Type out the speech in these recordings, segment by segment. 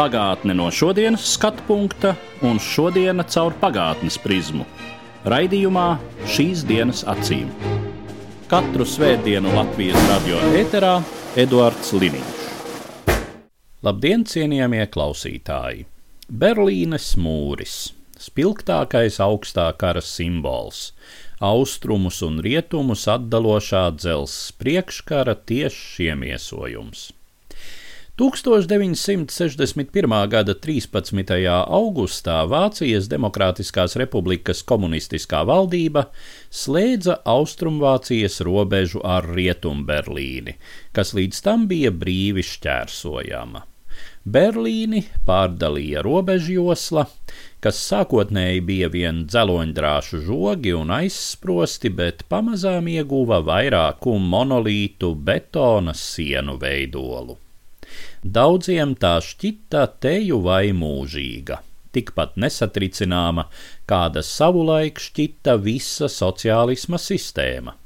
Pagātne no šodienas skatu punkta un šodienas caur pagātnes prizmu. Raidījumā šīs dienas acīm. Katru svētdienu Latvijas radio ēterā Eduards Liniņš. Labdien, cienījamie klausītāji! Berlīnes mūris - spilgtākais augstā kara simbols, austrumus un rietumus atdalošā dzelzs priekškara tieši iemiesojums. 1961. gada 13. augustā Vācijas Demokrātiskās republikas komunistiskā valdība slēdza Austrumvācijas robežu ar Rietumberlīni, kas līdz tam bija brīvi šķērsojama. Berlīni pārdalīja robežjosla, kas sākotnēji bija vien dzeloņdrāšu žogi un aizsprosti, bet pamazām ieguva vairāku monolītu betona sienu veidolu. Daudziem tā šķita teju vai mūžīga, tikpat nesatricināma, kāda savulaik šķita visa sociālisma sistēma.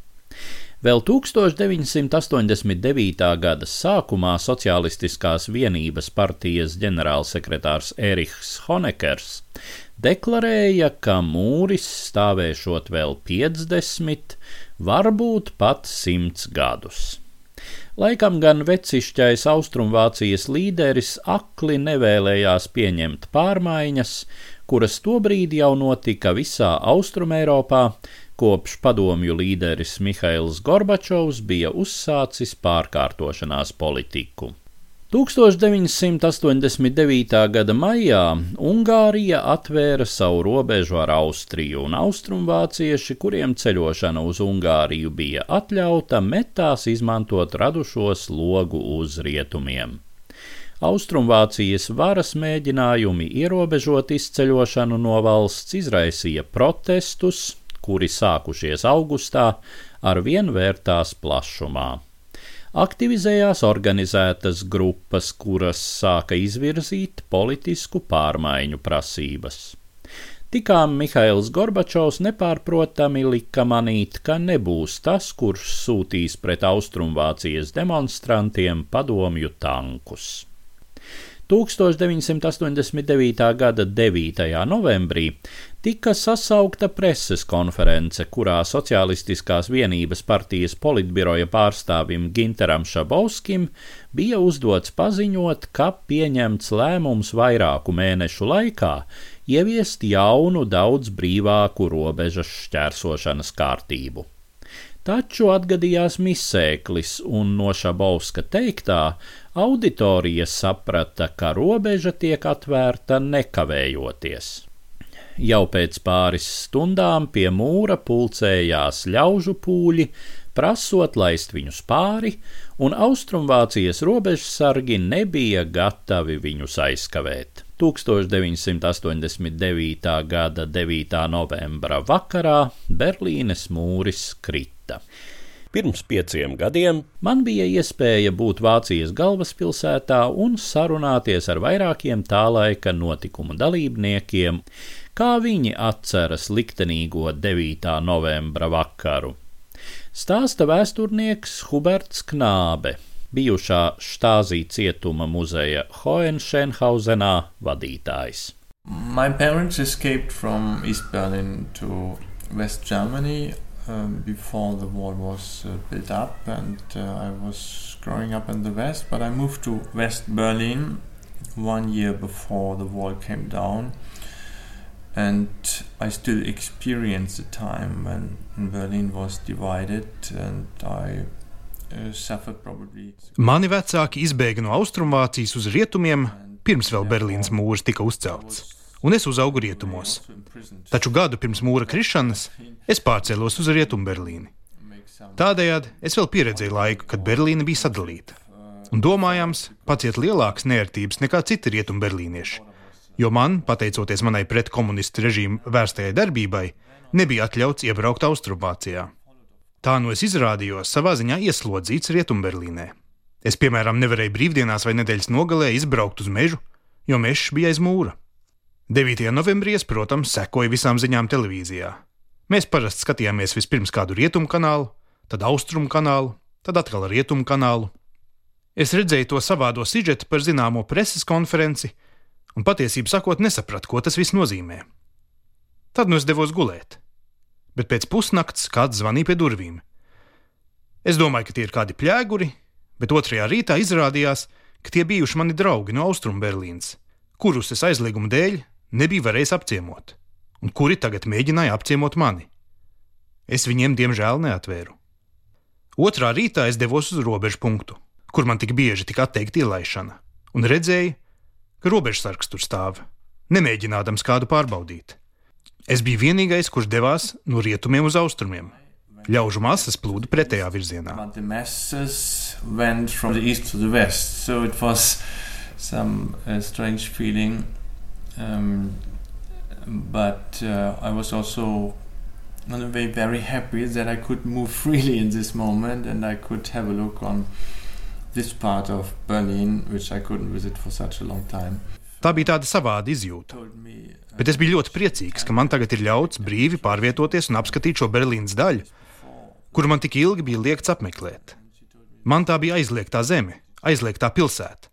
Vēl 1989. gada sākumā Socialistiskās vienības partijas ģenerālsekretārs Erihs Honekers deklarēja, ka mūris stāvēšot vēl 50, varbūt pat 100 gadus. Laikam gan vecišķais Austrumvācijas līderis akli nevēlējās pieņemt pārmaiņas, kuras tobrīd jau notika visā Austrumēropā, kopš padomju līderis Mihails Gorbačovs bija uzsācis pārkārtošanās politiku. 1989. gada maijā Ungārija atvēra savu robežu ar Austriju, un austrumvācieši, kuriem ceļošana uz Ungāriju bija atļauta, metās izmantot radušos logu uz rietumiem. Austrumvācijas varas mēģinājumi ierobežot izceļošanu no valsts izraisīja protestus, kuri sākušies augustā, ar vien vērtās plašumā aktivizējās organizētas grupas, kuras sāka izvirzīt politisku pārmaiņu prasības. Tikām Mihails Gorbačovs nepārprotami lika manīt, ka nebūs tas, kurš sūtīs pret Austrumvācijas demonstrantiem padomju tankus. 1989. gada 9. novembrī tika sasaukta preses konference, kurā Socialistiskās vienības partijas politbiroja pārstāvim Ginteram Šabovskim bija uzdots paziņot, ka pieņemts lēmums vairāku mēnešu laikā ieviest jaunu, daudz brīvāku robežas šķērsošanas kārtību. Taču atgadījās misēklis, un no Šabovska teiktā auditorija saprata, ka robeža tiek atvērta nekavējoties. Jau pēc pāris stundām pie mūra pulcējās ļaužu pūļi, prasot laist viņus pāri, un Austrumvācijas robežsargi nebija gatavi viņus aizkavēt. 1989. gada 9. novembra vakarā Berlīnes mūris krita. Pirms pieciem gadiem man bija iespēja būt Vācijas galvaspilsētā un sarunāties ar vairākiem tā laika notikumu dalībniekiem, kā viņi atceras liktenīgo 9. novembra vakaru. Stāsta vēsturnieks Huberts Knābe, bijušā štāzī cietuma muzeja Hohenschenhausenā vadītājs. My parents escaped from East Berlin to West Germany um, before the wall was uh, built up, and uh, I was growing up in the West. But I moved to West Berlin one year before the wall came down, and I still experience the time when Berlin was divided, and I uh. Mani vecāki izbēga no Austrumvācijas uz rietumiem, pirms vēl Berlīnas mūris tika uzcelts, un es uzaugu rietumos. Taču gadu pirms mūra krišanas es pārcēlos uz Rietumu Berlīni. Tādējādi es vēl pieredzēju laiku, kad Berlīna bija sadalīta. Un domājams, pats iet lielākas nērtības nekā citi rietumberlīnieši. Jo man, pateicoties manai pretkomunistu režīmu vērstajai darbībai, nebija atļauts iebraukt Austrumvācijā. Tā no es izrādījos savā ziņā ieslodzīts Rietumberlīnē. Es, piemēram, nevarēju brīvdienās vai nedēļas nogalē izbraukt uz mežu, jo mežs bija aiz mūra. 9. novembrī es, protams, sekoju visām ziņām televīzijā. Mēs parasti skatījāmies vispirms kādu rietumu kanālu, tad austrumu kanālu, tad atkal rietumu kanālu. Es redzēju to savādo sižetu par zināmo preses konferenci, un patiesībā sakot, nesapratu, ko tas viss nozīmē. Tad nu es devos gulēt, bet pēc pusnakts kāds zvanīja pie durvīm. Es domāju, ka tie ir kādi pļēguri, bet otrajā rītā izrādījās, ka tie bijuši mani draugi no Austrumberlīnas, kurus es aizlieguma dēļ nebiju varējis apciemot, un kuri tagad mēģināja apciemot mani. Es viņiem diemžēl neatvēru. Otrā rītā es devos uz robežu punktu, kur man tik bieži tika atteikta ielaišana, un redzēju, ka robežsargs tur stāv, nemēģinādams kādu pārbaudīt. Es biju vienīgais, kurš devās no rietumiem uz austrumiem. Ļaužu masas plūda pretējā virzienā. Some uh, strange feeling um, but uh, I was also in a way very happy that I could move freely in this moment and I could have a look on this part of Berlin, which I couldn't visit for such a long time. Tā bija tāda savāda izjūta. Bet es biju ļoti priecīgs, ka man tagad ir ļauts brīvi pārvietoties un apskatīt šo Berlīnas daļu, kuru man tik ilgi bija liekts apmeklēt. Man tā bija aizliegtā zeme, aizliegtā pilsēta.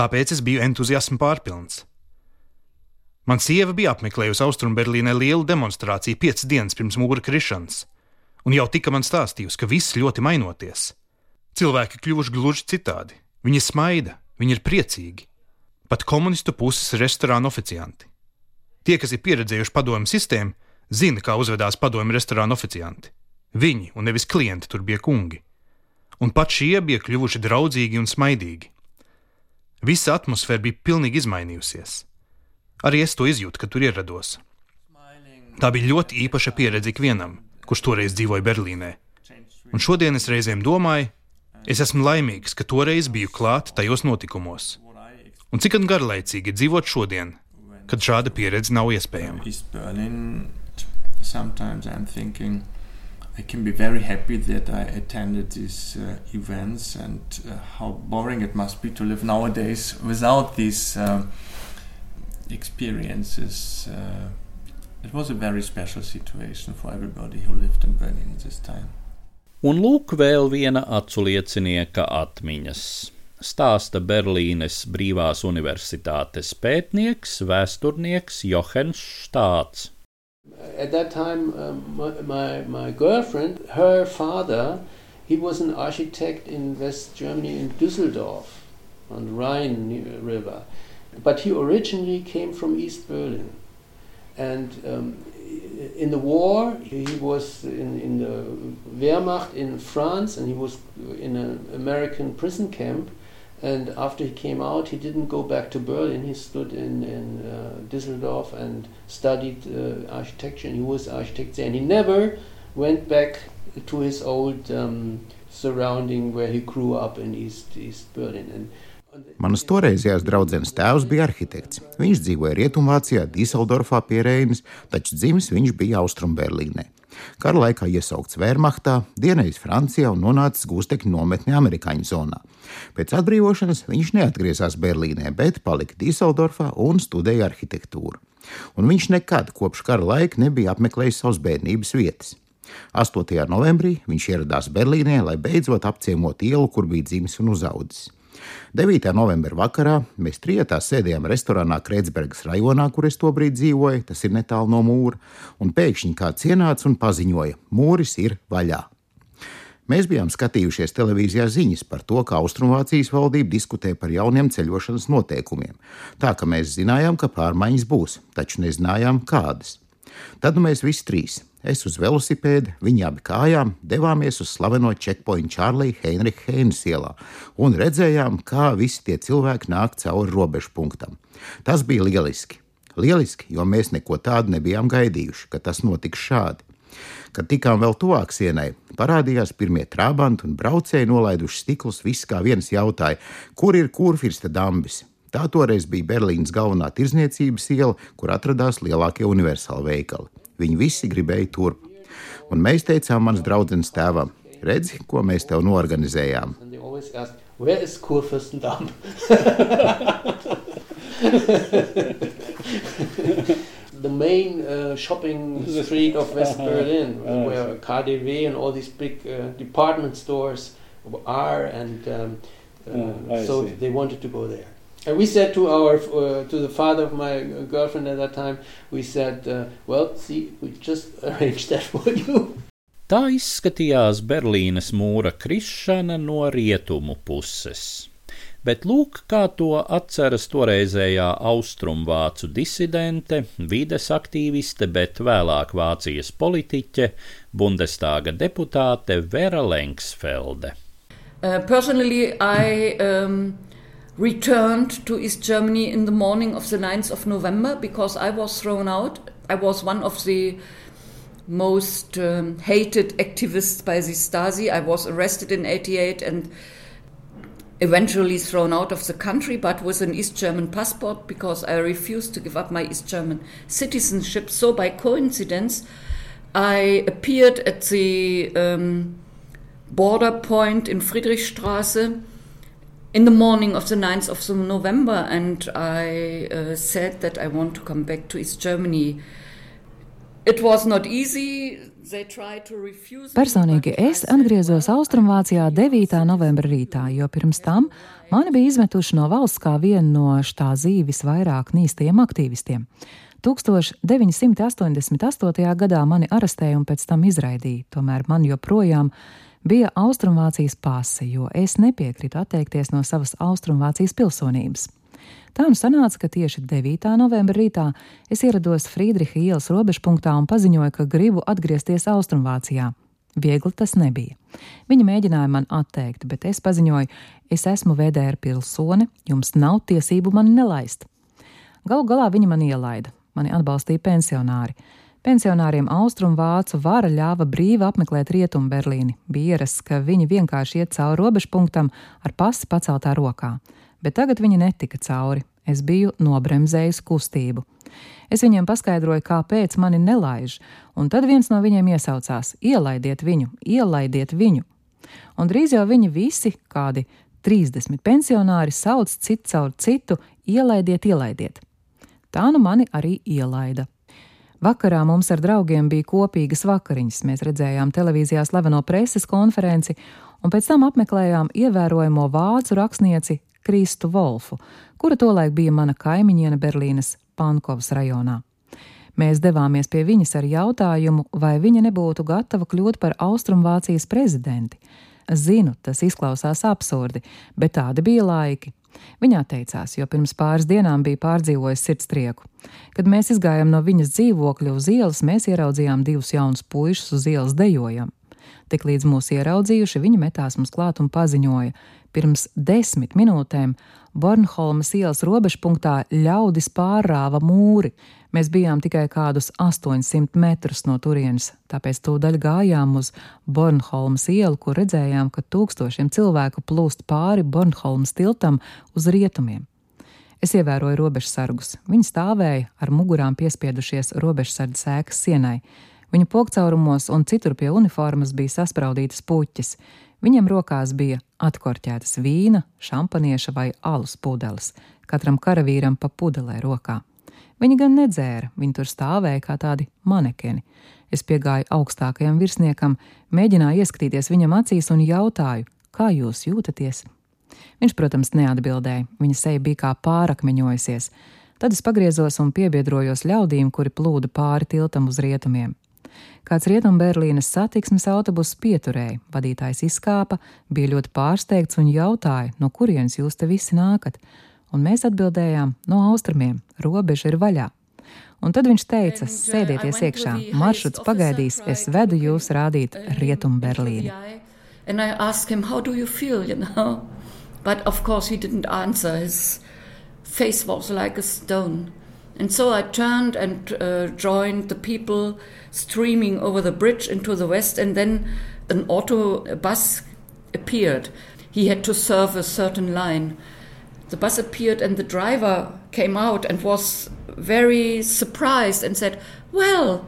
Tāpēc es biju entuziasma pārpilns. Man sieva bija apmeklējusi Austrumberlīnē lielu demonstrāciju piecas dienas pirms mūra krišanas, un jau tika man stāstījusi, ka viss ļoti mainoties. Cilvēki kļuvuši gluži citādi. Viņi smaida, viņi ir priecīgi. Pat komunistu puses restorāna oficianti. Tie, kas ir pieredzējuši padomju sistēmu, zina, kā uzvedās padomju restorāna oficianti. Viņi, un nevis klienti, tur bija kungi. Un pat šie bija kļuvuši draudzīgi un smaidīgi. Visa atmosfēra bija pilnīgi izmainījusies. Arī es to izjūtu, kad tur ierados. Tā bija ļoti īpaša pieredze ikvienam, kurš toreiz dzīvoja Berlīnē. Un šodien es reizēm domāju, es esmu laimīgs, ka toreiz biju klāt tajos notikumos. Un cik garlaicīgi dzīvot šodien, kad šāda pieredze nav iespējama. I can be very happy that I attended these uh, events and uh, how boring it must be to live nowadays without these uh, experiences. It was a very special situation for everybody who lived in Berlin this time. Un lūk, vēl viena aculiecinieka atmiņas. Stāsta Berlīnes Brīvās Universitātes pētnieks, vēsturnieks Johans Štāts. At that time, um, my, my, my girlfriend, her father, he was an architect in West Germany in Düsseldorf on the Rhine River. But he originally came from East Berlin. And um, in the war, he was in, in the Wehrmacht in France and he was in an American prison camp. And after he came out, he didn't go back to Berlin. He stood in, in uh, Düsseldorf and studied uh, architecture, and he was architect there. And he never went back to his old um, surrounding where he grew up in East, East Berlin. And Manas toreizējās draudzenes tēvs bija arhitekts. Viņš dzīvoja Rietumvācijā, Dīseldorfā pie Reinas, taču dzimis viņš bija Austrumberlīnē. Kara laikā iesaukts Wehrmachtā, dienējis Francijā un nonācis gūstekņu nometnē amerikāņu zonā. Pēc atbrīvošanas viņš neatgriezās Berlīnē, bet palika Dīseldorfā un studēja arhitektūru. Un viņš nekad kopš kara laika nebija apmeklējis savas bērnības vietas. 8. novembrī viņš ieradās Berlīnē, lai beidzot apciemotu ielu, kur bija dzimis un uzaudzis. 9. novembra vakarā mēs trijotā sēdējām restorānā Kreitsbergas rajonā, kur es tobrīd dzīvoju, tas ir netālu no mūra, un pēkšņi kāds ienāca un paziņoja: Mūris ir vaļā! Mēs bijām skatījušies televīzijā ziņas par to, kā Austrumvācijas valdība diskutē par jauniem ceļošanas noteikumiem. Tā ka mēs zinājām, ka pārmaiņas būs, taču nezinājām, kādas. Tad nu mēs visi trīs Es uz velosipēda, viņa abi kājām devāmies uz slaveno checkpoint Čārlija Heinricha Heinas ielā un redzējām, kā visi tie cilvēki nāk cauri robežu punktam. Tas bija lieliski. Lieliski, jo mēs neko tādu nebijām gaidījuši, ka tas notiks šādi. Kad tikām vēl tuvāk sienai, parādījās pirmie trābanti un braucēji nolaiduši stiklus. Viss kā viens jautāja, kur ir kurfirsta dambis. Tā toreiz bija Berlīnas galvenā tirzniecības iela, kur atradās lielākie universāli veikali. Viņi visi gribēja turp. Un mēs teicām mans draugs tēvam, redzi, ko mēs tev norganizējām. The main uh, shopping street of West Berlin, where KDW and all these big uh, department stores are, and um, uh, so see. they wanted to go there. And we said to our uh, to the father of my girlfriend at that time, we said, uh, "Well, see, we just arranged that for you." Tā izskatījās Berlīnes mūra krišana no rietumu puses. Bet lūk, kā to atceras toreizējā austrumvācu disidente, vides aktīviste, bet vēlāk Vācijas politiķe, Bundestāga deputāte Vera Lengsfelde. Uh, personally, I um, returned to East Germany in the morning of the 9th of November because I was thrown out. I was one of the most um, hated activists by the Stasi. I was arrested in 88 and eventually thrown out of the country, but with an East German passport because I refused to give up my East German citizenship. So, by coincidence, I appeared at the um, border point in Friedrichstraße in the morning of the 9th of November, and I uh, said that I want to come back to East Germany. It was not easy. Personīgi es atgriezos Austrumvācijā 9. novembra rītā, jo pirms tam mani bija izmetuši no valsts kā vienu no štā zīves vairāk nīstajiem aktīvistiem. 1988. gadā mani arestēja un pēc tam izraidīja, tomēr man joprojām bija Austrumvācijas pase, jo es nepiekrītu atteikties no savas Austrumvācijas pilsonības. Tā nu sanāca, ka tieši 9. novembra rītā es ierados Friedriha ielas robežpunktā un paziņoju, ka gribu atgriezties Austrumvācijā. Viegli tas nebija. Viņa mēģināja man atteikt, bet es paziņoju, es esmu VDR pilsone, jums nav tiesību mani nelaist. Galu galā viņa man ielaida, mani atbalstīja pensionāri. Pensionāriem austrumvācu vara ļāva brīvi apmeklēt rietumu Berlīni. Bija ierasts, ka viņi vienkārši iet cauri robežpunktam ar pasi paceltā rokā bet tagad viņi netika cauri. Es biju nobremzējis kustību. Es viņiem paskaidroju, kāpēc mani nelaiž, un tad viens no viņiem iesaucās: Ielaidiet viņu, ielaidiet viņu! Un drīz jau viņi visi, kādi 30 pensionāri, sauc citu caur citu: Ielaidiet, ielaidiet! Tā nu mani arī ielaida. Vakarā mums ar draugiem bija kopīgas vakariņas. Mēs redzējām televīzijā slaveno preses konferenci, un pēc tam apmeklējām ievērojamo vācu rakstnieci Kristu Volfu, kura tolaik bija mana kaimiņiene Berlīnes Pankovas rajonā. Mēs devāmies pie viņas ar jautājumu, vai viņa nebūtu gatava kļūt par Austrumvācijas prezidenti. Zinu, tas izklausās absurdi, bet tādi bija laiki. Viņa atteicās, jo pirms pāris dienām bija pārdzīvojis sirdstrieku. Kad mēs izgājām no viņas dzīvokļa uz ielas, mēs ieraudzījām divus jaunus puišus uz ielas dejojam. Tiklīdz mūs ieraudzījuši, viņi metās mums klāt un paziņoja: Pirms desmit minūtēm Bornholmas ielas robežpunktā ļaudis pārrāva mūri. Mēs bijām tikai kādus 800 metrus no turienes, tāpēc tūdaļ gājām uz Bornholmas ielu, kur redzējām, ka tūkstošiem cilvēku plūst pāri Bornholmas tiltam uz rietumiem. Es ievēroju robežsargus. Viņi stāvēja ar mugurām piespiedušies robežsardzes ēkas sienai. Viņu pokcaurumos un citur pie uniformas bija saspraudītas puķis. Viņam rokās bija atkorķētas vīna, šampanieša vai alus pudeles, katram karavīram pa pudelē rokā. Viņi gan nedzēra, viņi tur stāvēja kā tādi manekeni. Es piegāju augstākajam virsniekam, mēģināju ieskatīties viņam acīs un jautāju, kā jūs jūtaties? Viņš, protams, neatbildēja, viņa seja bija kā pārakmeņojusies. Tad es pagriezos un piebiedrojos ļaudīm, kuri plūda pāri tiltam uz rietumiem. Kāds Rietumberlīnes satiksmes autobuss pieturēja, vadītājs izkāpa, bija ļoti pārsteigts un jautāja, no kurienes jūs te visi nākat, un mēs atbildējām, no austrumiem, robeža ir vaļā. Un tad viņš teica, uh, sēdieties iekšā, maršruts pagaidīs, es vedu jūs rādīt Rietumberlīni. And I asked him, How do you feel? You know? But of course, he didn't answer. His face was like a stone. And so I turned and uh, joined the people streaming over the bridge into the west, and then an auto bus appeared. He had to serve a certain line. the bus appeared and the driver came out and was very surprised and said, Well,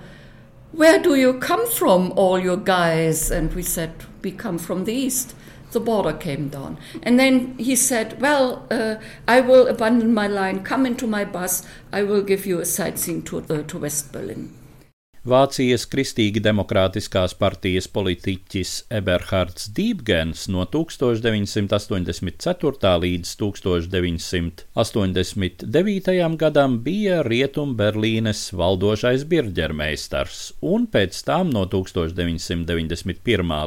where do you come from, all your guys? And we said, We come from the east. The border came down. And then he said, Well, uh, I will abandon my line, come into my bus, I will give you a sightseeing tour uh, to West Berlin. Vācijas Kristīgi demokrātiskās partijas politiķis Eberhards Dībgens no 1984. līdz 1989. gadam bija Rietumberlīnes valdošais birģermeistars, un pēc tam no 1991.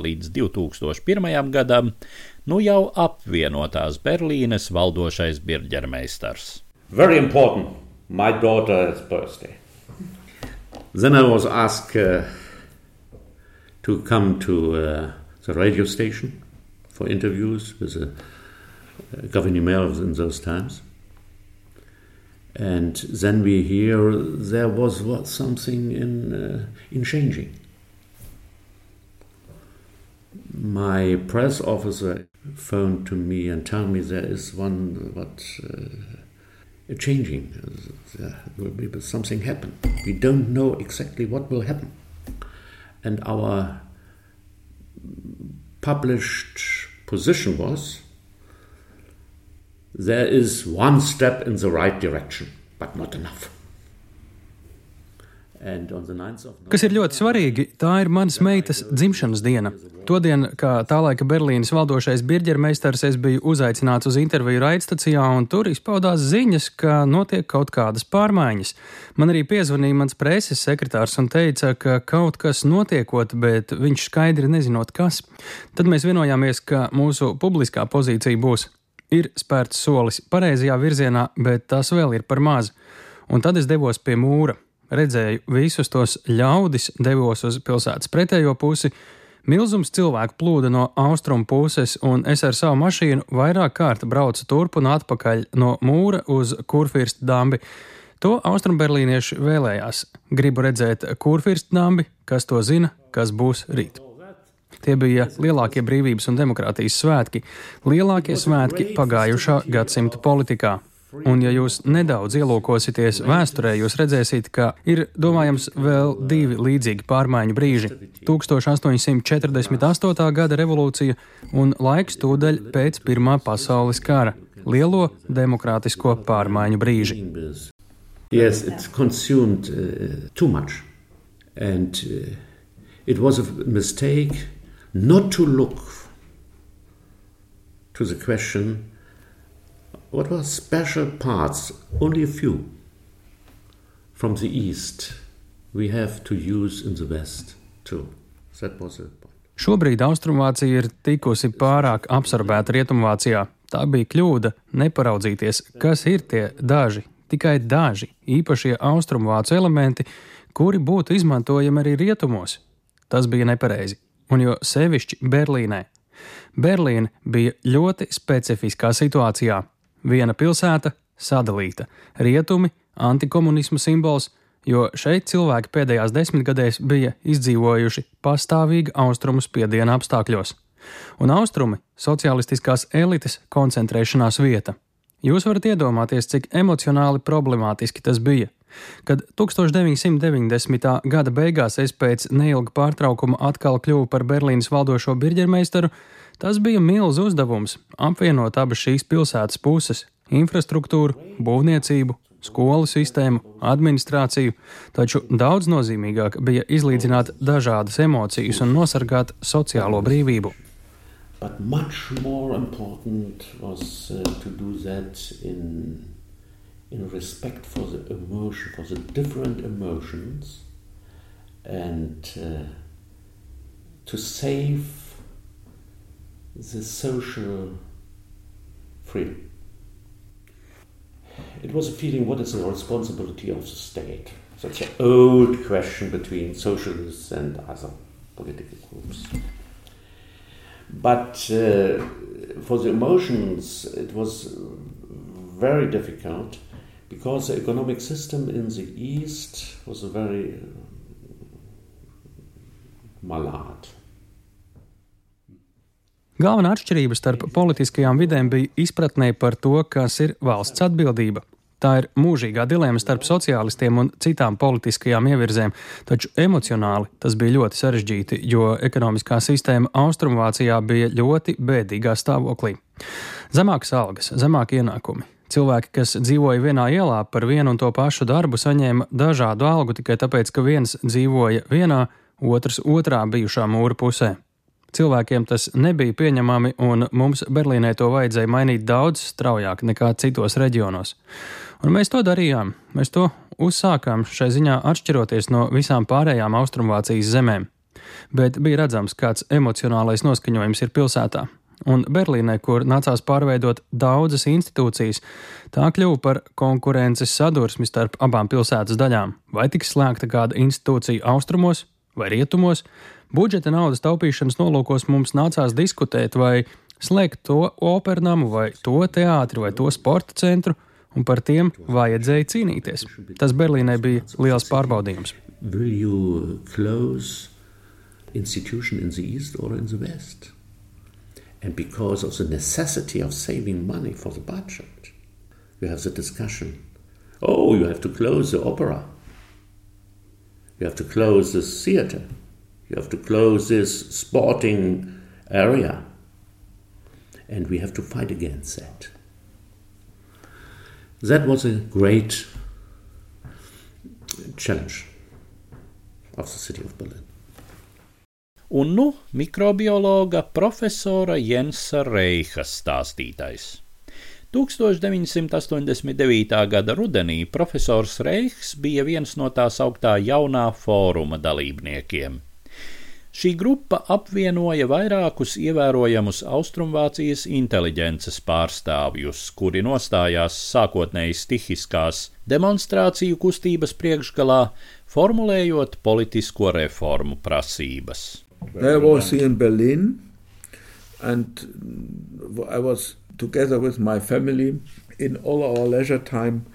līdz 2001. gadam nu jau apvienotās Berlīnes valdošais birģermeistars. Very important, my daughter's birthday. Then I was asked uh, to come to uh, the radio station for interviews with the uh, governing mayor in those times. And then we hear there was what, something in, uh, in changing. My press officer phoned to me and told me there is one what changing. There will be something happen. We don't know exactly what will happen. And our published position was there is one step in the right direction, but not enough. Kas ir ļoti svarīgi, tā ir manas meitas dzimšanas diena. Todien, kā tā laika Berlīnas valdošais birģermeistars, es biju uzaicināts uz interviju raidstacijā, un tur izpaudās ziņas, ka notiek kaut kādas pārmaiņas. Man arī piezvanīja mans preses sekretārs un teica, ka kaut kas notiekot, bet viņš skaidri nezinot, kas. Tad mēs vienojāmies, ka mūsu publiskā pozīcija būs. Ir spērts solis pareizajā virzienā, bet tas vēl ir par maz. Un tad es devos pie mūra redzēju visus tos ļaudis, devos uz pilsētas pretējo pusi. Milzums cilvēku plūda no austrumu puses, un es ar savu mašīnu vairāk kārt braucu turp un atpakaļ no mūra uz Kurfirsta dambi. To austrumberlīnieši vēlējās. Gribu redzēt Kurfirsta dambi, kas to zina, kas būs rīt. Tie bija lielākie brīvības un demokrātijas svētki, lielākie svētki pagājušā gadsimta politikā. Un, ja jūs nedaudz ielūkosieties vēsturē, jūs redzēsiet, ka ir domājams vēl divi līdzīgi pārmaiņu brīži - 1848. gada revolūcija un laiks tūdaļ pēc Pirmā pasaules kara - lielo demokrātisko pārmaiņu brīži. Yes, it consumed uh, too much. And uh, it was a mistake not to look to the question what were special parts, only a few, from the East we have to use in the West too. That was it. Šobrīd Austrumvācija ir tikusi pārāk apsarbēta Rietumvācijā. Tā bija kļūda neparaudzīties, kas ir tie daži, tikai daži īpašie austrumvācu elementi, kuri būtu izmantojami arī rietumos. Tas bija nepareizi, un jo sevišķi Berlīnē. Berlīna bija ļoti specifiskā situācijā. Viena pilsēta sadalīta, rietumi, antikomunisma simbols, jo šeit cilvēki pēdējās desmitgadēs bija izdzīvojuši pastāvīga austrumu spiediena apstākļos, un austrumi - sociālistiskās elites koncentrēšanās vieta. Jūs varat iedomāties, cik emocionāli problemātiski tas bija. Kad 1990. gada beigās es pēc neilga pārtraukuma atkal kļuvu par Berlīnas valdošo birģermeistaru, Tas bija milzīgs uzdevums apvienot abas šīs pilsētas puses - infrastruktūru, būvniecību, skolu sistēmu, administrāciju, taču daudz nozīmīgāk bija izlīdzināt dažādas emocijas un nosargāt sociālo brīvību. But much more important was uh, to do that in, in respect for the emotion, for the different emotions, and uh, to save the social freedom. It was a feeling what is the responsibility of the state? Such an old question between socialists and other political groups. But uh, for the emotions, it was very difficult because the economic system in the East was a very uh, malade. Galvenā atšķirība starp politiskajām vidēm bija izpratnē par to, kas ir valsts atbildība. Tā ir mūžīgā dilema starp sociālistiem un citām politiskajām ievirzēm, taču emocionāli tas bija ļoti sarežģīti, jo ekonomiskā sistēma Austrumvācijā bija ļoti bēdīgā stāvoklī. Zemākas algas, zemāki ienākumi. Cilvēki, kas dzīvoja vienā ielā par vienu un to pašu darbu, saņēma dažādu algu tikai tāpēc, ka viens dzīvoja vienā, otrs otrā bijušā mūra pusē. Cilvēkiem tas nebija pieņemami, un mums Berlīnē to vajadzēja mainīt daudz straujāk nekā citos reģionos. Un mēs to darījām. Mēs to uzsākām šai ziņā atšķiroties no visām pārējām Austrumvācijas zemēm. Bet bija redzams, kāds emocionālais noskaņojums ir pilsētā. Un Berlīnē, kur nācās pārveidot daudzas institūcijas, tā kļuva par konkurences sadursmi starp abām pilsētas daļām. Vai tiks slēgta kāda institūcija austrumos vai rietumos, budžeta naudas taupīšanas nolūkos mums nācās diskutēt, vai slēgt to opernamu, vai to teātri, vai to sporta centru, un par tiem vajadzēja cīnīties. Tas Berlīnē bija liels pārbaudījums. institution in the east or in the west? And because of the necessity of saving money for the budget, you have the discussion oh, you have to close the opera, you have to close the theater, you have to close this sporting area. And we have to fight against that. That was a great challenge of the city of Berlin. Un nu mikrobiologa profesora Jensa Reiha stāstītais. 1989. gada rudenī profesors Reichs bija viens no tā sauktā jaunā fóruma dalībniekiem. Šī grupa apvienoja vairākus ievērojamus Austrumvācijas inteliģences pārstāvjus, kuri nostājās sākotnēji stihiskās demonstrāciju kustības priekšgalā, formulējot politisko reformu prasības. I was in Berlin and I was together with my family in all our leisure time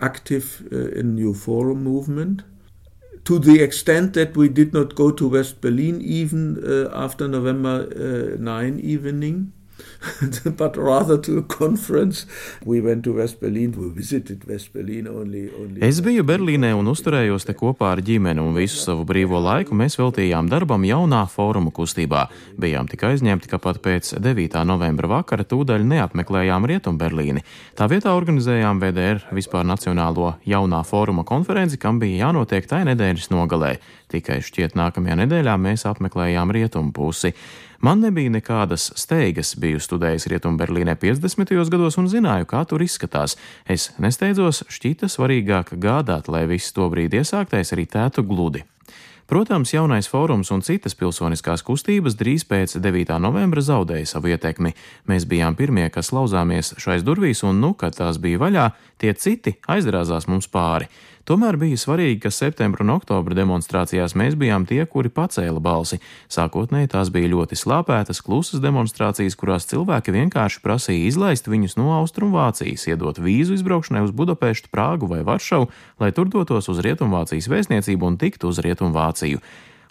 active uh, in New Forum movement. To the extent that we did not go to West Berlin even uh, after November uh, 9 evening. but rather to a conference. We went to West Berlin, we visited West Berlin only, only. Es biju Berlīnē un uzturējos te kopā ar ģimeni, un visu savu brīvo laiku mēs veltījām darbam jaunā fóruma kustībā. Bijām tik aizņemti, ka pat pēc 9. novembra vakara tūdaļ neapmeklējām Rietumberlīni. Tā vietā organizējām VDR vispār nacionālo jaunā fóruma konferenci, kam bija jānotiek tai nedēļas nogalē. Tikai šķiet nākamajā nedēļā mēs apmeklējām rietumu pusi. Man nebija nekādas steigas, biju studējis Rietumberlīnē 50. gados un zināju, kā tur izskatās. Es nesteidzos, šķita svarīgāk gādāt, lai viss to brīdi iesāktais ritētu gludi. Protams, jaunais fórums un citas pilsoniskās kustības drīz pēc 9. novembra zaudēja savu ietekmi. Mēs bijām pirmie, kas lauzāmies šais durvīs, un, nu, kad tās bija vaļā, tie citi aizdrāzās mums pāri. Tomēr bija svarīgi, ka septembra un oktobra demonstrācijās mēs bijām tie, kuri pacēla balsi. Sākotnēji tās bija ļoti slāpētas, klusas demonstrācijas, kurās cilvēki vienkārši prasīja izlaist viņus no Austrumvācijas, iedot vīzu izbraukšanai uz Budapeštu, Prāgu vai Varšavu, lai tur dotos uz Rietumvācijas vēstniecību un tiktu uz Rietumvāciju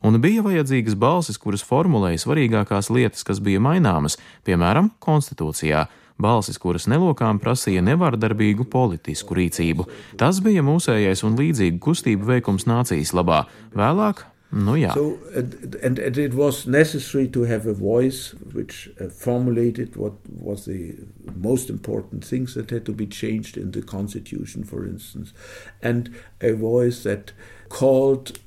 un bija vajadzīgas balsis, kuras formulēja svarīgākās lietas, kas bija maināmas, piemēram, konstitūcijā balsis, kuras nelokām prasīja nevardarbīgu politisku rīcību. Tas bija mūsējais un līdzīgu kustību veikums nācijas labā. Vēlāk Nu, jā. So, and, and, and it was necessary to have a voice which uh, formulated what was the most important things that had to be changed in the constitution, for instance, and a voice that called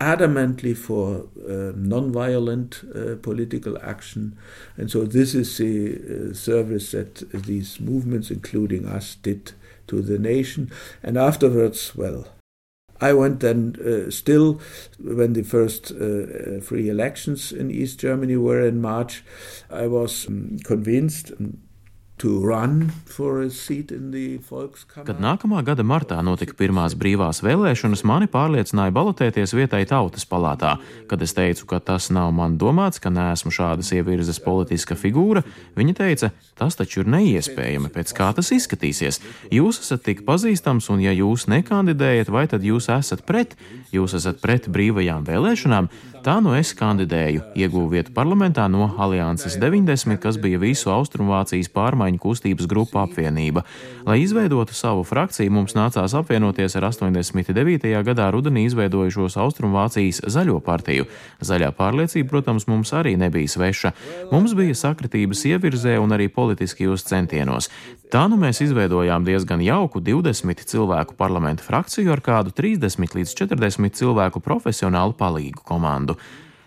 adamantly for uh, non-violent uh, political action, and so this is the uh, service that these movements, including us, did to the nation. And afterwards, well, I went then uh, still when the first uh, free elections in East Germany were in March. I was um, convinced Kad nākamā gada martā notika pirmās brīvās vēlēšanas, mani pārliecināja balotēties vietai tautas palātā. Kad es teicu, ka tas nav man domāts, ka neesmu šādas ievirzes politiska figūra, viņa teica, tas taču ir neiespējami, pēc kā tas izskatīsies. Jūs esat tik pazīstams, un ja jūs nekandidējat, vai tad jūs esat pret? Jūs esat pret brīvajām vēlēšanām? Tā nu es kandidēju, ieguvu vietu parlamentā no Alianses 90, kas bija visu Austrumvācijas pārmaiņu kustības grupu apvienība. Lai izveidotu savu frakciju, mums nācās apvienoties ar 89. gadā rudenī izveidojušos Austrumvācijas zaļo partiju. Zaļā pārliecība, protams, mums arī nebija sveša. Mums bija sakritības ievirzē un arī politiskajos centienos. Tā nu mēs izveidojām diezgan jauku 20 cilvēku parlamentu frakciju ar kādu 30 līdz 40 cilvēku profesionālu palīgu komandu.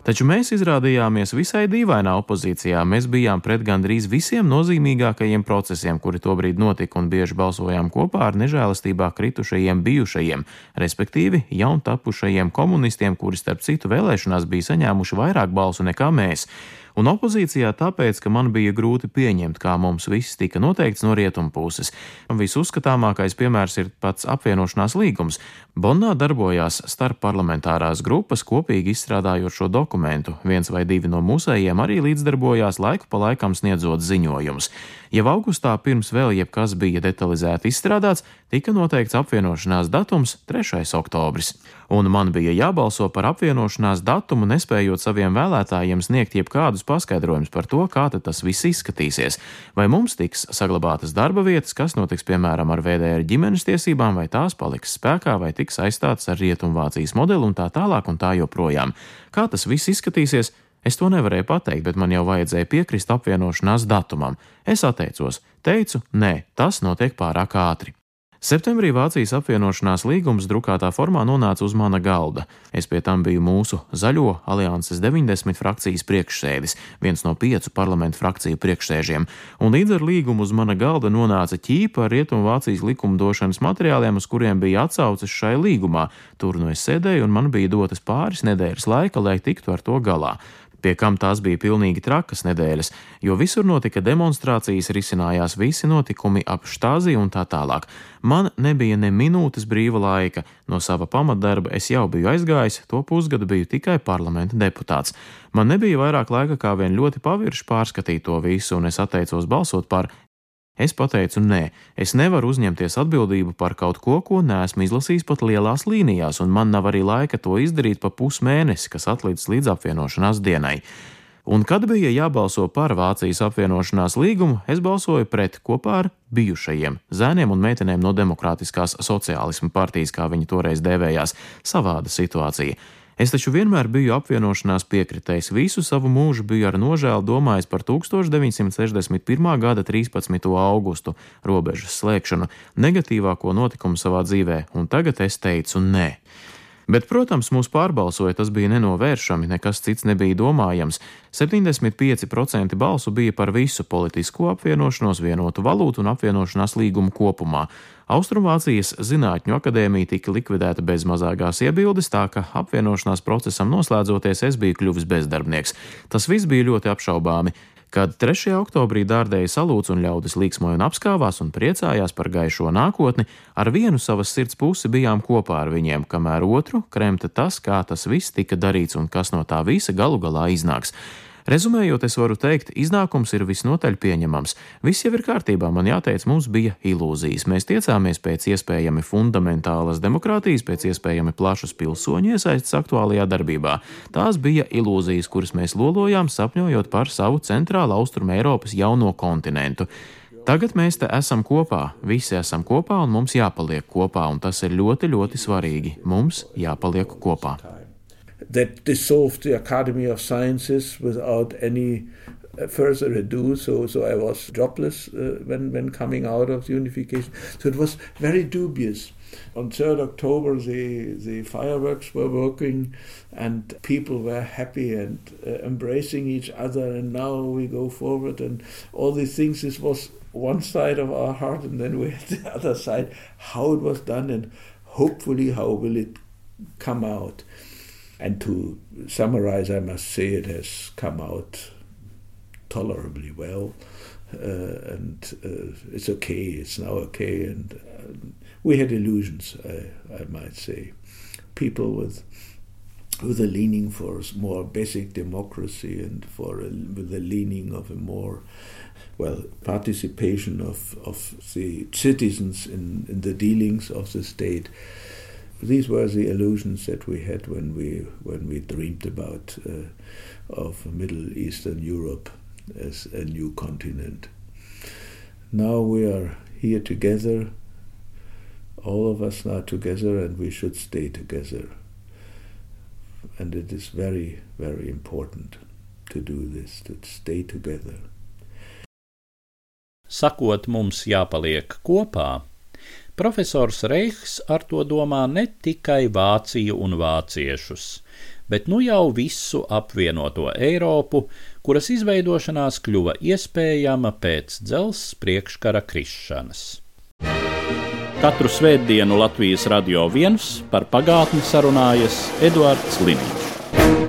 Taču mēs izrādījāmies visai dīvainā opozīcijā. Mēs bijām pret gandrīz visiem nozīmīgākajiem procesiem, kuri tobrīd notika, un bieži balsojām kopā ar nežēlastībā kritušajiem bijušajiem, respektīvi jauntapušajiem komunistiem, kuri starp citu vēlēšanās bija saņēmuši vairāk balsu nekā mēs un opozīcijā tāpēc, ka man bija grūti pieņemt, kā mums viss tika noteikts no rietumu puses. Visuzskatāmākais piemērs ir pats apvienošanās līgums. Bonnā darbojās starp parlamentārās grupas, kopīgi izstrādājot šo dokumentu. Viens vai divi no mūsējiem arī līdzdarbojās laiku pa laikam sniedzot ziņojumus. Jau augustā, pirms vēl jebkas bija detalizēti izstrādāts, tika noteikts apvienošanās datums 3. oktobris. Un man bija jābalso par apvienošanās datumu, nespējot saviem vēlētājiem sniegt jebkādus paskaidrojumus par to, kā tas viss izskatīsies. Vai mums tiks saglabātas darba vietas, kas notiks piemēram ar VDR ģimenes tiesībām, vai tās paliks spēkā, vai tiks aizstātas ar Rietumvācijas modeli un tā tālāk un tā joprojām. Kā tas viss izskatīsies? Es to nevarēju pateikt, bet man jau vajadzēja piekrist apvienošanās datumam. Es atteicos, teicu, nē, tas notiek pārāk ātri. Septembrī Vācijas apvienošanās līgums drukātā formā nonāca uz mana galda. Es pie tam biju mūsu zaļo alianses 90 frakcijas priekšsēdis, viens no piecu parlamentu frakciju priekšsēžiem, un līdz ar līgumu uz mana galda nonāca ķīpa ar Rietumvācijas likumdošanas materiāliem, uz kuriem bija atsauces šai līgumā. Tur nu es sēdēju, un man bija dotas pāris nedēļas laika, lai tiktu ar to galā pie kam tās bija pilnīgi trakas nedēļas, jo visur notika demonstrācijas, risinājās visi notikumi ap štāziju un tā tālāk. Man nebija ne minūtes brīva laika, no sava pamatdarba es jau biju aizgājis, to pusgadu biju tikai parlamenta deputāts. Man nebija vairāk laika kā vien ļoti pavirši pārskatīt to visu, un es atteicos balsot par Es pateicu, nē, es nevaru uzņemties atbildību par kaut ko, ko neesmu izlasījis pat lielās līnijās, un man nav arī laika to izdarīt pa pusmēnesi, kas atlīdz līdz apvienošanās dienai. Un, kad bija jābalso par Vācijas apvienošanās līgumu, es balsoju pret kopā ar bijušajiem zēniem un meitenēm no Demokrātiskās sociālismu partijas, kā viņi toreiz dēvējās. Savāda situācija. Es taču vienmēr biju apvienošanās piekritējis. Visu savu mūžu biju ar nožēlu domājis par 1961. gada 13. augustu robežas slēgšanu, negatīvāko notikumu savā dzīvē, un tagad es teicu nē. Bet, protams, mūs pārbalsoja, tas bija nenovēršami, nekas cits nebija domājams. 75% balsu bija par visu politisko apvienošanos, vienotu valūtu un apvienošanās līgumu kopumā. Austrumvācijas Zinātņu akadēmija tika likvidēta bez mazākās iebildes, tā ka apvienošanās procesam noslēdzoties es biju kļuvis bezdarbnieks. Tas viss bija ļoti apšaubāmi. Kad 3. oktobrī dārdēja salūts un ļaudis līksmoja un apskāvās un priecājās par gaišo nākotni, ar vienu savas sirds pusi bijām kopā ar viņiem, kamēr otru kremta tas, kā tas viss tika darīts un kas no tā visa galu galā iznāks. Rezumējot, es varu teikt, iznākums ir visnotaļ pieņemams. Viss jau ir kārtībā, man jāteic, mums bija ilūzijas. Mēs tiecāmies pēc iespējami fundamentālas demokrātijas, pēc iespējami plašas pilsoņu iesaistas aktuālajā darbībā. Tās bija ilūzijas, kuras mēs lolojām, sapņojot par savu centrālu austrumu Eiropas jauno kontinentu. Tagad mēs te esam kopā, visi esam kopā un mums jāpaliek kopā, un tas ir ļoti, ļoti svarīgi. Mums jāpaliek kopā. That dissolved the Academy of Sciences without any uh, further ado. So, so I was jobless uh, when, when coming out of the unification. So it was very dubious. On 3rd October, the, the fireworks were working and people were happy and uh, embracing each other. And now we go forward and all these things. This was one side of our heart, and then we had the other side how it was done and hopefully how will it come out. And to summarize, I must say it has come out tolerably well. uh, and uh, it's okay. It's now okay, and uh, we had illusions, I, I might say. People with with a leaning for more basic democracy and for a, with a leaning of a more well participation of, of the citizens in, in the dealings of the state. These were the illusions that we had when we when we dreamed about uh, of Middle Eastern Europe as a new continent. Now we are here together. All of us are together, and we should stay together. And it is very, very important to do this, to stay together. Sakot, mums jāpaliek kopā, profesors Reichs ar to domā ne tikai Vāciju un vāciešus, bet nu jau visu apvienoto Eiropu, kuras izveidošanās kļuva iespējama pēc dzelzs priekškara krišanas. Katru svētdienu Latvijas radio viens par pagātni sarunājas Eduards Liniņš.